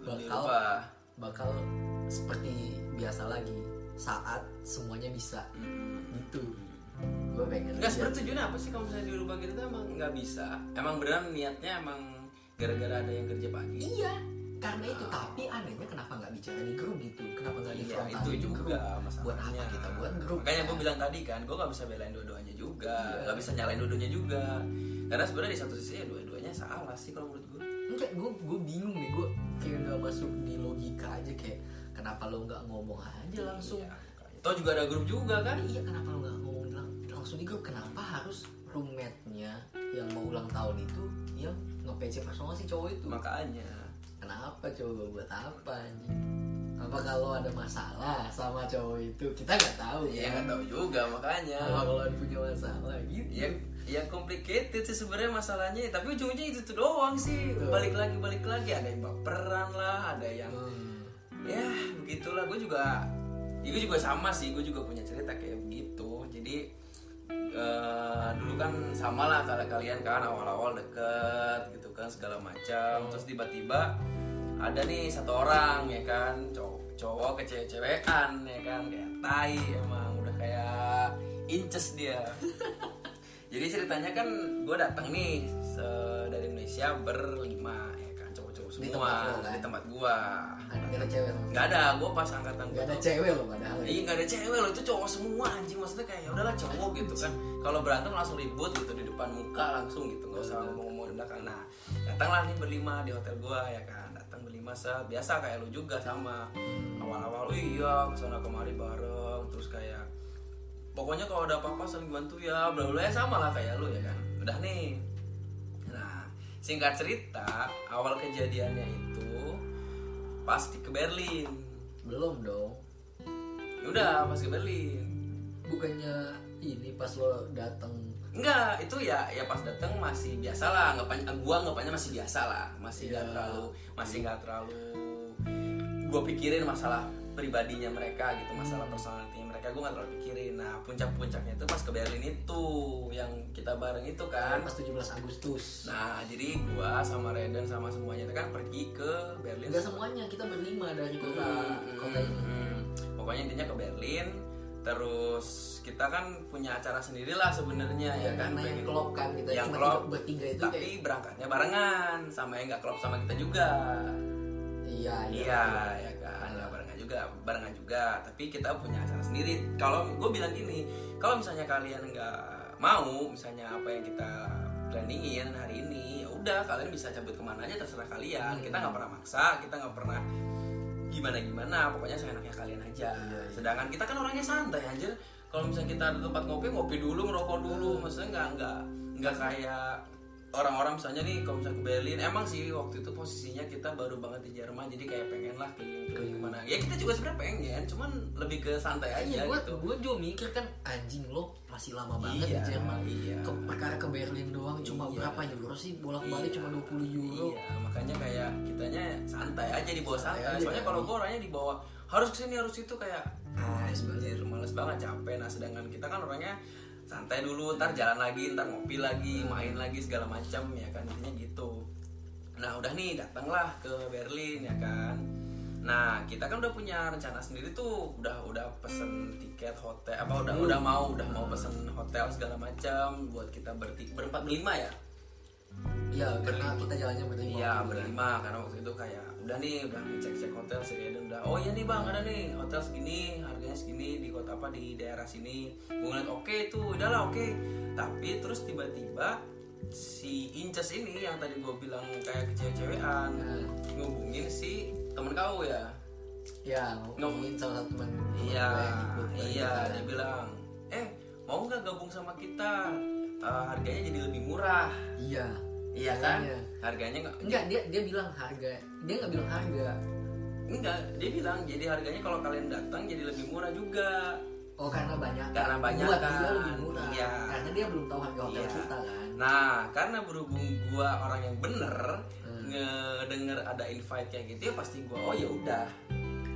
bakal bakal seperti biasa lagi saat semuanya bisa Hmm. gitu gue pengen sebenarnya tujuannya apa sih kalau misalnya dirubah gitu tuh emang nggak bisa. Emang beneran niatnya emang gara-gara ada yang kerja pagi. Iya, karena itu. Tapi anehnya kenapa nggak bicara di grup gitu? Kenapa nggak di Iya, frontal itu juga grup? Buat masalahnya. apa kita buat grup? Makanya kan? gue bilang tadi kan, gue gak bisa belain dua-duanya juga, Iya. gak bisa nyalain dua-duanya juga. karena sebenarnya di satu sisi ya dua-duanya salah sih kalau menurut gue enggak gue gue bingung nih gue kayak nggak masuk di logika aja kayak kenapa lo nggak ngomong aja langsung? Iya, Toh juga ada grup juga kan? Iya kenapa lo nggak ngomong lang- langsung di grup? Kenapa harus roommate-nya yang mau ulang tahun itu yang nge-PC personal si cowok itu? Makanya. Kenapa coba? Buat apa anjing? Apa kalau ada masalah sama cowok itu? Kita nggak tahu ya ya. nggak tahu juga makanya. Kalau ada punya masalah gitu? Ya ya complicated sih sebenarnya masalahnya. Tapi ujungnya itu tuh doang sih. Betul. balik lagi balik lagi. Ada yang baperan lah ada yang Hmm. Ya begitulah. Gue juga ya gue juga sama sih. Gue juga punya cerita kayak begitu. Jadi eh, dulu kan sama lah kalau kalian kan awal-awal deket gitu kan segala macam. Terus tiba-tiba ada nih satu orang ya kan. Cowok cowok ke cewek-cewekan ya kan. Kayak tai emang udah kayak inces dia. Jadi ceritanya kan gue datang nih dari Indonesia berlima ya cowok-cowok Di semua tempat lo, kan? di tempat gua. Nggak ada cewek nggak ada gue pas angkatan Nggak gua ada cewek loh padahal. Iya nggak ada cewek loh itu cowok semua anjing. Maksudnya kayak ya udahlah cowok gitu kan. Kalau berantem langsung ribut gitu di depan muka langsung gitu. Nggak usah ngomong-ngomong di belakang. Nah datanglah nih berlima di hotel gua ya kan. Datang berlima se biasa kayak lu juga sama awal-awal "Wih, iya ke sana kemari bareng. Terus kayak pokoknya kalau ada apa-apa saling bantu ya. Bla bla ya sama lah kayak lu ya kan. Udah nih singkat cerita awal kejadiannya itu pasti ke Berlin. Belum dong. Ya udah pas ke Berlin. Bukannya ini pas lo datang enggak itu ya ya pas datang masih biasa lah. Anggapannya gua anggapannya masih biasa lah. Masih nggak Iya. terlalu masih nggak terlalu gua pikirin masalah pribadinya mereka gitu masalah personalitinya mereka gua nggak terlalu pikirin nah puncak-puncaknya itu pas ke Berlin itu yang kita bareng itu kan. Pas 17 Agustus. nah jadi gua sama Reden sama semuanya itu kan pergi ke Berlin. Enggak semuanya kita berlima dari kota Hmm, kota ini. hmm. pokoknya intinya ke Berlin terus kita kan punya acara sendiri lah sebenarnya ya, Ya, kan? yang klop kan kita yang klop, tiga- bertiga itu tapi kayak berangkatnya barengan sama yang nggak klop sama kita juga. Iya iya. Ya barengan juga barengan juga tapi kita punya acara sendiri. Kalau gue bilang gini kalau misalnya kalian nggak mau misalnya apa yang kita planningin hari ini ya udah kalian bisa cabut ke mana aja terserah kalian. Hmm. kita nggak pernah maksa kita nggak pernah gimana gimana pokoknya seenaknya kalian aja. Iya, iya. sedangkan kita kan orangnya santai anjir. Kalau misalnya kita ada tempat ngopi ngopi dulu ngerokok dulu. Maksudnya nggak nggak nggak kayak orang-orang misalnya nih kalau misalnya ke Berlin emang sih waktu itu posisinya kita baru banget di Jerman jadi kayak pengen lah keliling-keliling ke mana ya kita juga sebenarnya pengen cuman lebih ke santai aja Iya, gue gitu gue juga mikir kan anjing lo masih lama banget Iya, di Jerman. iya. Ke, perkara ke Berlin doang cuma Iya. berapa euro sih bolak-balik Iya. cuma 20 euro. Iya, makanya kayak kitanya santai aja di bawah Santai santai. aja, Soalnya kalau gue orangnya di bawah harus ke sini harus itu kayak Ah, anjir males banget capek. Nah sedangkan kita kan orangnya santai dulu, ntar jalan lagi, ntar ngopi lagi, main lagi segala macam ya kan intinya gitu. Nah udah nih datanglah ke Berlin ya kan. Nah kita kan udah punya rencana sendiri tuh, udah udah pesen tiket hotel apa udah udah mau udah mau pesen hotel segala macam buat kita berti berempat berlima ya. Iya, karena kita jalannya berlima. Iya berlima karena waktu itu kayak udah nih udah ngecek cek hotel si Reden udah oh iya nih bang ada nih hotel segini harganya segini di kota apa di daerah sini. Gue ngeliat oke itu udahlah oke. Tapi terus tiba-tiba si Inces ini yang tadi gue bilang kayak kecewe-cewean Nah, ngubungin si temen kau ya? Ya ngomongin salah satu teman iya ikut iya dia bilang eh mau nggak gabung sama kita? Eh, harganya jadi lebih murah. Iya. Iya kan Iya. harganya nggak Enggak, dia dia bilang harga. Dia nggak bilang harga. Enggak, dia bilang jadi harganya kalau kalian datang jadi lebih murah juga. Oh, karena banyak. Karena banyak Buat kan. dia lebih murah. Iya. Karena dia belum tahu harga hotel Iya. kita kan. Nah, karena berhubung gua orang yang bener Hmm. ngedenger ada invite kayak gitu ya pasti gua oh ya udah.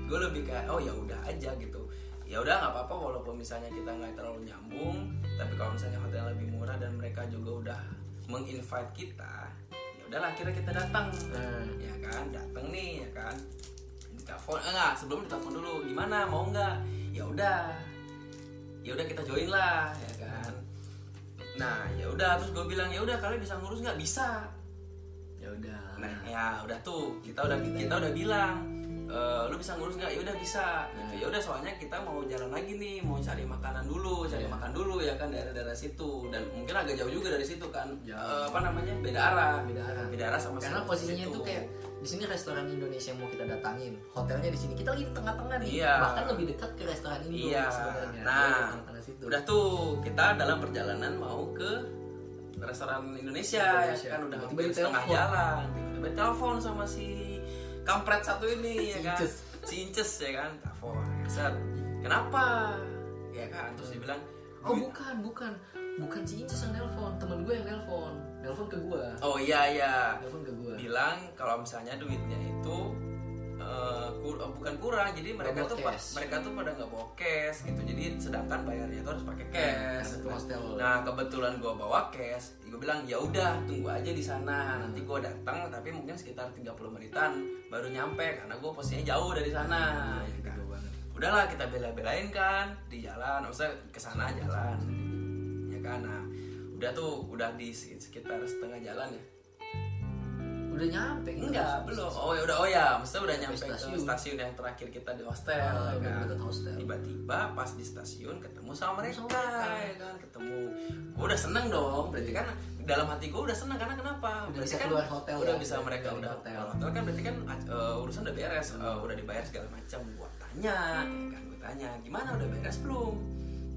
Gue lebih kayak oh ya udah aja gitu. Ya udah nggak apa-apa walaupun misalnya kita nggak terlalu nyambung, tapi kalau misalnya hotel lebih murah dan mereka juga udah menginvite kita, ya udahlah akhirnya kita datang. Nah, ya kan datang nih ya kan. Ditelepon eh, enggak sebelum ditelepon dulu gimana mau nggak ya udah ya udah kita join lah ya kan. Nah ya udah terus gue bilang ya udah kalian bisa ngurus nggak bisa. Ya udah. nah ya udah tuh kita udah kita udah bilang "Eh, lu bisa ngurus nggak? Ya udah bisa. Gitu. Ya udah soalnya kita mau jalan lagi nih mau cari makanan dulu cari Iya. makan dulu ya kan daerah-daerah situ. Dan mungkin agak jauh juga dari situ kan. Jauh. Eh, apa namanya? Beda arah. Beda arah. Beda arah sama karena posisinya itu kayak di sini restoran Indonesia yang mau kita datangin hotelnya di sini. Kita lagi di tengah-tengah nih. Iya. bahkan lebih dekat ke restoran Indo Iya. sebenarnya. Nah, tengah-tengah situ. udah tuh kita dalam perjalanan mau ke restoran Indonesia, Indonesia. ya kan. Udah hampir setengah jalan. Tiba-tiba telepon sama si kampret satu ini ya kan? Inces. si Inces ya kan? Telepon Set. kenapa? Ya kan? Terus dia bilang oh bukan bukan. Bukan si Inces yang nelpon. Temen gue yang nelpon. Nelpon ke gue oh iya iya. Nelpon ke gue bilang kalau misalnya duitnya itu eh, kur- eh, bukan kurang jadi mereka tuh cash. mereka tuh pada nggak bawa cash gitu jadi sedangkan bayarnya itu harus pakai cash Karena ke hostel. nah kebetulan gue bawa cash gue bilang ya udah tunggu aja di sana nanti gue datang tapi mungkin sekitar 30 menitan baru nyampe karena gue posisinya jauh dari sana ya kan. Jauh banget. udahlah kita bela-belain kan di jalan maksudnya ke sana jalan ya kan nah udah tuh udah di sekitar setengah jalan ya udah nyampe Enggak, belum. Oh ya udah, oh ya, maksudnya udah nyampe stasiun. ke stasiun yang terakhir kita di hostel. Ah, kan? deket hostel. Tiba-tiba pas di stasiun ketemu sama mereka, sama mereka. ya kan? Ketemu. Gue udah seneng dong. Berarti kan dalam hati gue udah seneng karena kenapa? Udah berarti bisa kan keluar hotel Udah ya, bisa mereka udah hotel. hotel kan berarti kan uh, urusan udah beres, uh, udah dibayar segala macam. Gua tanya, ya kan? Gue tanya, gimana udah beres belum?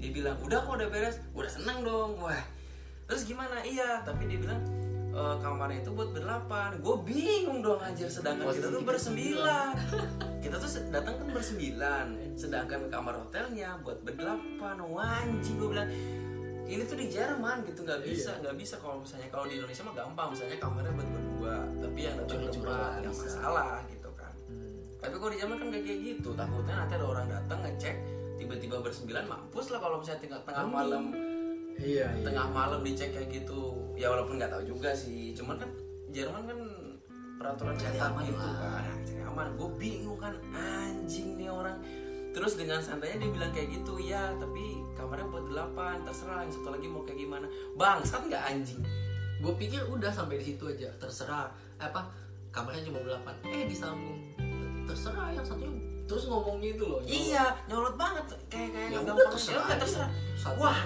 Dia bilang, udah kok udah beres. Udah seneng dong. Wah, terus gimana? Iya, tapi dia bilang e, kamarnya itu buat berdelapan. Gue bingung dong anjir, sedangkan Posisi kita tuh bersembilan. kita tuh datang kan bersembilan, sedangkan kamar hotelnya buat berdelapan. Wah, anjing gue bilang ini tuh di Jerman gitu nggak bisa nggak bisa kalau misalnya kalau di Indonesia mah gampang. Misalnya kamarnya buat berdua tapi yang datang berempat nggak masalah gitu kan. Hmm. tapi kalau di Jerman kan gak kayak gitu. Takutnya nanti ada orang datang ngecek tiba-tiba bersembilan mampus lah kalau misalnya tinggal tengah malam. Iya iya. Tengah malam dicek kayak gitu ya walaupun nggak tahu juga sih. Cuman kan Jerman kan peraturan Cari aman gitu lah. kan. Cari aman. Gue bingung kan anjing nih orang. Terus dengan santainya dia bilang kayak gitu ya tapi kamarnya buat delapan terserah yang satu lagi mau kayak gimana. Bangsat nggak anjing? Gue pikir udah sampai di situ aja terserah. Apa? Kamarnya cuma delapan. Eh disambung. Terserah yang satunya terus ngomongnya itu loh iya nyolot banget. Kayak kayak Ya udah, terserah. Ya terserah. Satu. wah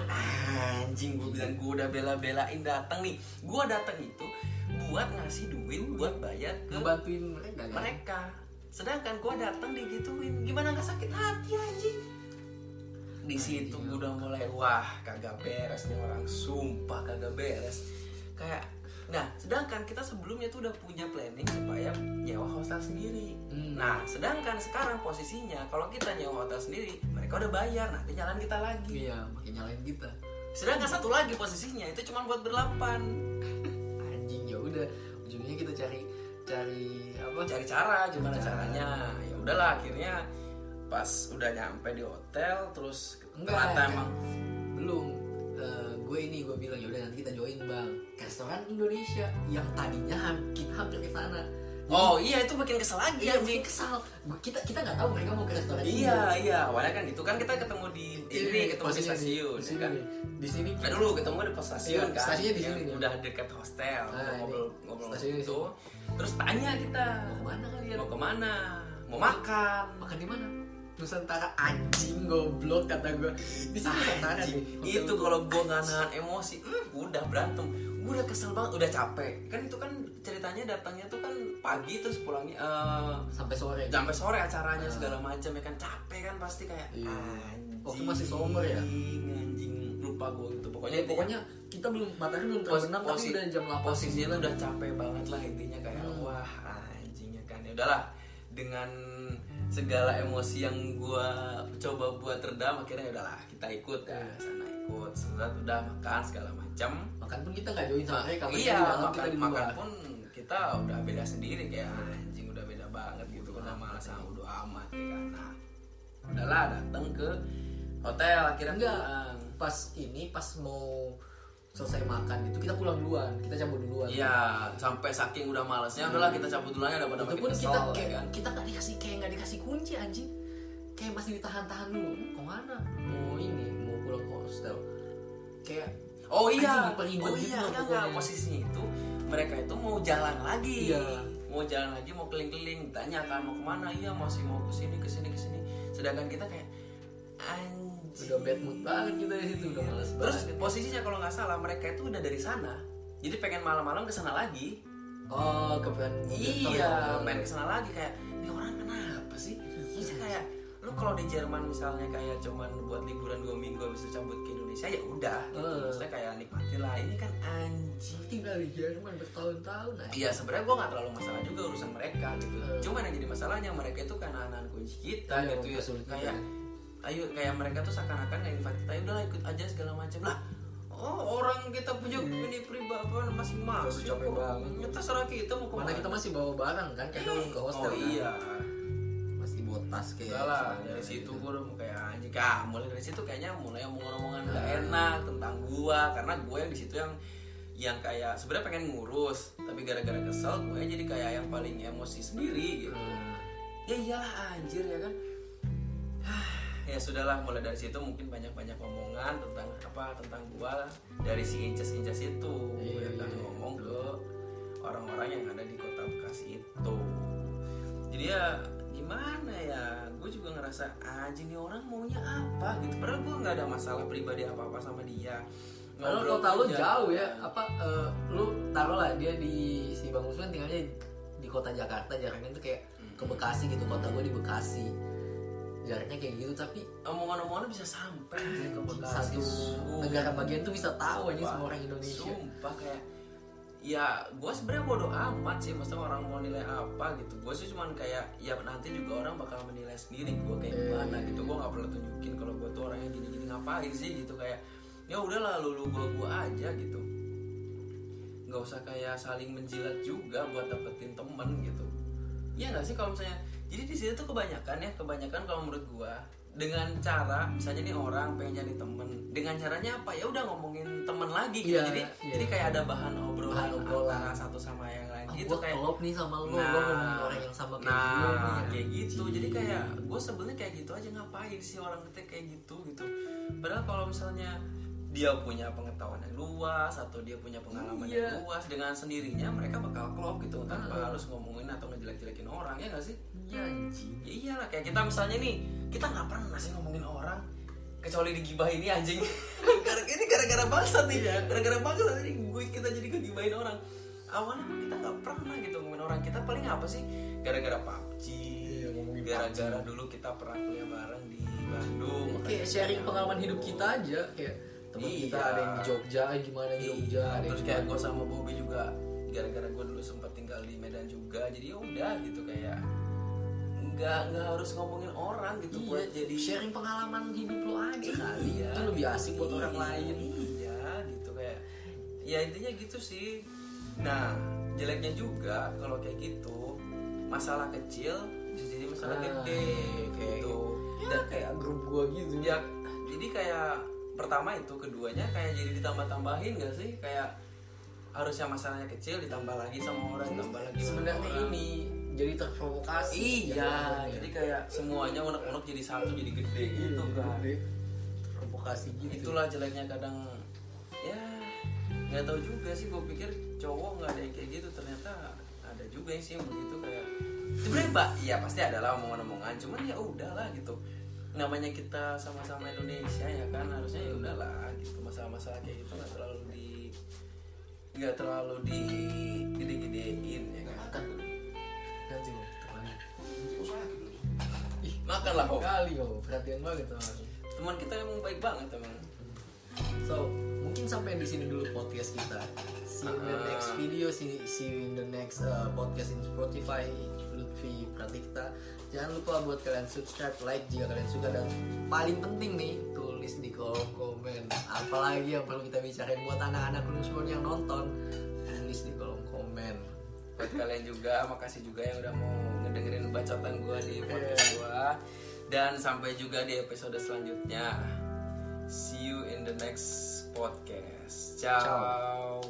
anjing gue bilang gue udah bela-belain datang nih. Gue datang itu buat ngasih duit buat bayar ke ngebantuin mereka kan? mereka. Sedangkan gue datang digituin. Gimana nggak sakit hati anjing? Di situ gue udah mulai wah kagak beres nih orang. Sumpah kagak beres. Kayak nah sedangkan kita sebelumnya tuh udah punya planning supaya nyewa hostel sendiri. Hmm. nah sedangkan sekarang posisinya kalau kita nyewa hotel sendiri mereka udah bayar nanti jalan kita lagi. Iya makin nyalain kita. Sedangkan satu lagi posisinya itu cuma buat berdelapan anjing ya udah. Ujungnya kita cari cari apa? Cari cara gimana Cara. caranya. Ya udahlah akhirnya pas udah nyampe di hotel terus Enggak. ternyata emang belum gue ini gue bilang ya udah nanti kita join bang. Restoran Indonesia yang tadinya kita hampir ke sana. Jadi- oh iya itu bikin kesel lagi Iya, bikin kesal. Kita kita nggak tahu mereka mau ke restoran iya iya. Awalnya kan gitu kan kita ketemu di Ini, ini ketemu di stasiun Di ya sini kan. Di sini. Nah dulu ketemu di pos stasiun Iya, kan stasiunnya di sini nih. udah dekat hostel Nah, ngobrol ngobrol itu terus tanya kita mau ke mana kalian? mau ke mana? Mau makan? Makan di mana? Nusantara anjing goblok kata gue. Di sini Nusantara Anjing, itu kalau gue nggak nahan emosi hmm, udah berantem gue udah kesel banget udah capek kan itu kan ceritanya datangnya tuh kan pagi terus pulangnya eh, sampai sore. sampai sore acaranya segala macam ya kan capek kan pasti kayak Iya. anjing Waktu masih summer ya? anjing lupa gue gitu pokoknya Pokoknya pokoknya kita belum matahari belum terbenam tapi udah jam 8 posisinya udah capek banget lah intinya kayak Hmm. wah anjingnya kan ya udahlah dengan segala emosi yang gua coba buat redam akhirnya ya udahlah kita ikut ya Iya. sana ikut setelah udah makan segala macam Makan pun kita nggak join sama mereka. iya makan kita di makan pun kita udah beda sendiri kayak anjing udah beda banget gitu udah malas sama udah amat ya kan nah udahlah datang ke hotel akhirnya Enggak. pulang Pas ini pas mau selesai makan itu kita pulang duluan. Kita cabut duluan. Iya, sampai saking udah malesnya, udahlah kita cabut daripada itu makin pun kesel, kita ya kayak kan. kita nggak dikasih kayak nggak dikasih kunci anjing kayak masih ditahan-tahan dulu mau ke mana mau ini mau pulang ke hostel kayak Oh iya, Anjing, oh gitu iya, enggak, pokoknya. enggak, posisinya itu mereka itu mau jalan lagi, Iya. mau mau jalan lagi mau keliling-keliling tanya kan mau ke mana iya masih mau ke sini ke sini ke sini sedangkan kita kayak anjing udah bad mood banget kita di situ udah males terus banget. posisinya kalau nggak salah mereka itu udah dari sana. Jadi pengen malam-malam ke sana lagi. Oh kepengen iya main ke sana lagi. Kayak ini orang kenapa sih? Terus kayak lu kalau di Jerman misalnya kayak cuman buat liburan dua minggu habis itu cabut ke Indonesia ya udah. Gitu. Eh. maksudnya kayak nikmatin lah. Ini kan anjing. Tinggal di Jerman bertahun-tahun aja. Iya sebenarnya gue nggak terlalu masalah juga urusan mereka gitu. Eh. Cuman yang jadi masalahnya mereka itu kan anak kunci kita Iya, gitu ya. Kayak ayo kayak mereka tuh seakan-akan nggak invite kita, "Ya udah ikut aja segala macam lah. Oh orang kita punya ini pribadi apa masing-masing. Udah capek kok. banget. Ya, terserah kita mau ke mana. mana kita masih bawa barang kan kayak belum ke hostel oh kan? iya. masih bawa tas kayak lah, gitu. dari situ gue udah mau kayak anjing ah, mulai dari situ kayaknya mulai omongan-omongan gak enak tentang gua karena gue yang di situ yang yang kayak sebenarnya pengen ngurus tapi gara-gara kesel gue jadi kayak yang paling emosi sendiri gitu Hmm. ya iyalah anjir ya kan ya sudahlah mulai dari situ mungkin banyak-banyak omongan tentang apa tentang gua dari si incas-incas itu Iya, ya kan iya, ngomong ke orang-orang yang ada di kota Bekasi itu. Jadi ya gimana ya? Gue juga ngerasa anjing nih orang maunya apa? Gitu. Padahal gue nggak ada masalah pribadi apa apa sama dia. Padahal Ngobrol kota lu aja. jauh ya, apa eh, lu taruh lah dia di si Bang Usman tinggalnya di kota Jakarta jaraknya tuh kayak ke Bekasi gitu, kota gue di Bekasi jaraknya kayak gitu tapi omongan-omongannya bisa sampai ke Bekasi satu Sumpah. negara bagian tuh bisa tahu aja semua orang Indonesia. Sumpah kayak ya gue sebenarnya bodoh amat sih maksudnya orang mau nilai apa gitu. Gue sih cuman kayak ya nanti juga orang bakal menilai sendiri gue kayak gimana gitu. gue nggak perlu tunjukin kalau gue tuh orangnya gini-gini ngapain sih gitu kayak ya udahlah lu lu gue gue aja gitu. Nggak usah kayak saling menjilat juga buat dapetin temen gitu. Iya nggak sih kalau misalnya jadi di sini tuh kebanyakan ya kebanyakan kalau menurut gua dengan cara misalnya nih orang pengen nyari temen dengan caranya apa ya udah ngomongin temen lagi gitu Iya, jadi iya. jadi kayak ada bahan obrolan, Bahan obrolan. antara satu sama yang lain ah, gitu kayak kelop nih sama lu Nah, ngomongin orang yang sama kayak nah gue nih kayak gitu jadi Anjing. kayak gue sebenarnya kayak gitu aja ngapain sih orang kita kayak gitu gitu padahal kalau misalnya dia punya pengetahuan yang luas atau dia punya pengalaman Iya. yang luas dengan sendirinya mereka bakal klop gitu tanpa Ah. harus ngomongin atau ngejelek-jelekin orang ya gak sih Iya, anjing. Ya iyalah kayak kita misalnya nih kita nggak pernah sih ngomongin orang kecuali digibahin ini anjing. Ini gara-gara bangsa nih. Iya. gara-gara bangsa ini gue kita jadi kegibahin orang. Awalnya mah kita nggak pernah gitu ngomongin orang. Kita paling apa sih? Gara-gara PUBG Iya, gara-gara dulu kita pernah kuliah bareng di Bandung. Kayak sharing kita pengalaman hidup kita aja kayak teman kita Iya. ada yang di Jogja gimana di Jogja Iya, ada yang terus kayak gue sama Bobby juga gara-gara gue dulu sempat tinggal di Medan juga jadi ya udah gitu kayak nggak nggak harus ngomongin orang gitu Iya, buat jadi sharing pengalaman hidup lo aja. kali Iya, itu lebih asik buat orang iya, lain. iya gitu kayak ya intinya gitu sih. Nah jeleknya juga kalau kayak gitu masalah kecil bisa jadi masalah Ah, gede kayak gitu. Dan kayak grup gua gitu. Ya jadi kayak pertama itu keduanya kayak jadi ditambah-tambahin gak sih? Kayak harusnya masalahnya kecil ditambah lagi sama orang ditambah lagi sebenarnya orang. ini jadi terprovokasi. Iya jadi kayak semuanya unek-unek jadi satu jadi gede gitu kan. Gede. terprovokasi gitu. Itulah jeleknya kadang ya nggak tahu juga sih gue pikir cowok nggak ada yang kayak gitu. Ternyata ada juga yang sih yang begitu kayak sebenarnya mbak ya pasti ada lah omongan-omongan. Cuman ya udahlah gitu. Namanya kita sama-sama Indonesia ya kan harusnya ya udahlah gitu. Masalah-masalah kayak gitu nggak terlalu di nggak terlalu di gede-gedein ya kan ih makan lah kok kali kok perhatian banget sama teman kita emang baik banget emang So, mungkin sampai di sini dulu podcast kita. See you in the Ah. next video, see, see you in the next uh, podcast in Spotify, Lutfi Pratikta. Jangan lupa buat kalian subscribe, like jika kalian suka dan paling penting nih tulis di kolom komen. Apalagi yang perlu kita bicarain buat anak-anak Lusmon yang nonton, tulis di kolom buat kalian juga. Makasih juga yang udah mau ngedengerin bacotan gue di iya. podcast gue dan sampai juga di episode selanjutnya. See you in the next podcast. Ciao, ciao.